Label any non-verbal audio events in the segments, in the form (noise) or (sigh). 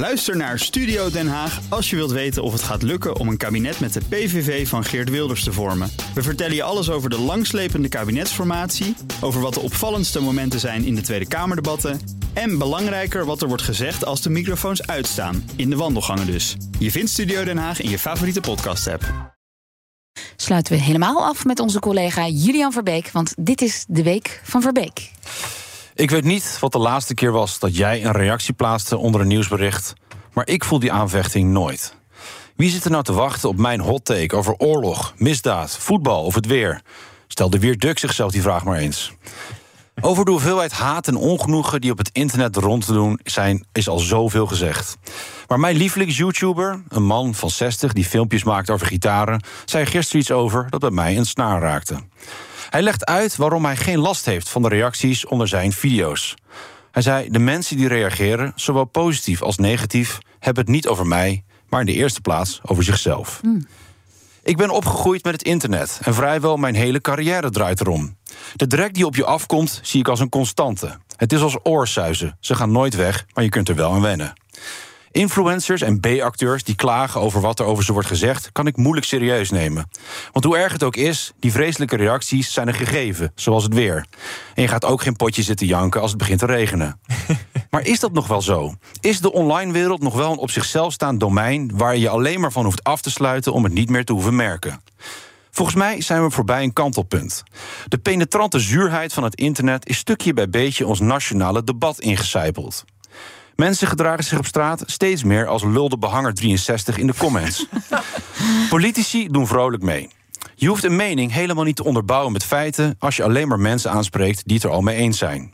Luister naar Studio Den Haag als je wilt weten of het gaat lukken om een kabinet met de PVV van Geert Wilders te vormen. We vertellen je alles over de langslepende kabinetsformatie, over wat de opvallendste momenten zijn in de Tweede Kamerdebatten en belangrijker wat er wordt gezegd als de microfoons uitstaan, in de wandelgangen dus. Je vindt Studio Den Haag in je favoriete podcast-app. Sluiten we helemaal af met onze collega Julian Verbeek, want dit is de week van Verbeek. Ik weet niet wat de laatste keer was dat jij een reactie plaatste onder een nieuwsbericht, maar ik voel die aanvechting nooit. Wie zit er nou te wachten op mijn hot take over oorlog, misdaad, voetbal of het weer? Stelde Weer Duk zichzelf die vraag maar eens. Over de hoeveelheid haat en ongenoegen die op het internet rond te doen zijn, is al zoveel gezegd. Maar mijn lievelings-YouTuber, een man van 60 die filmpjes maakt over gitaren, zei gisteren iets over dat bij mij een snaar raakte. Hij legt uit waarom hij geen last heeft van de reacties onder zijn video's. Hij zei: De mensen die reageren, zowel positief als negatief, hebben het niet over mij, maar in de eerste plaats over zichzelf. Ik ben opgegroeid met het internet en vrijwel mijn hele carrière draait erom. De drek die op je afkomt, zie ik als een constante. Het is als oorsuizen. Ze gaan nooit weg, maar je kunt er wel aan wennen. Influencers en B-acteurs die klagen over wat er over ze wordt gezegd, kan ik moeilijk serieus nemen. Want hoe erg het ook is, die vreselijke reacties zijn een gegeven, zoals het weer. En je gaat ook geen potje zitten janken als het begint te regenen. (laughs) maar is dat nog wel zo? Is de online wereld nog wel een op zichzelf staand domein waar je alleen maar van hoeft af te sluiten om het niet meer te hoeven merken? Volgens mij zijn we voorbij een kantelpunt. De penetrante zuurheid van het internet is stukje bij beetje ons nationale debat ingecijpeld. Mensen gedragen zich op straat steeds meer als lulde behanger 63 in de comments. (laughs) Politici doen vrolijk mee. Je hoeft een mening helemaal niet te onderbouwen met feiten als je alleen maar mensen aanspreekt die het er al mee eens zijn.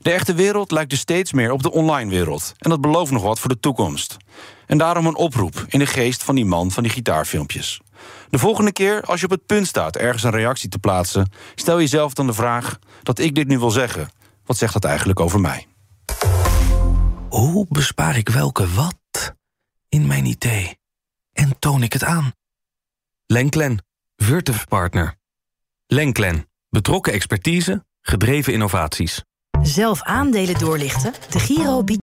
De echte wereld lijkt dus steeds meer op de online wereld. En dat belooft nog wat voor de toekomst. En daarom een oproep in de geest van die man van die gitaarfilmpjes. De volgende keer als je op het punt staat ergens een reactie te plaatsen, stel jezelf dan de vraag dat ik dit nu wil zeggen. Wat zegt dat eigenlijk over mij? Hoe bespaar ik welke wat in mijn idee? En toon ik het aan? Lenklen, Virtuf Partner. Lenklen, betrokken expertise, gedreven innovaties. Zelf aandelen doorlichten? De Giro biedt...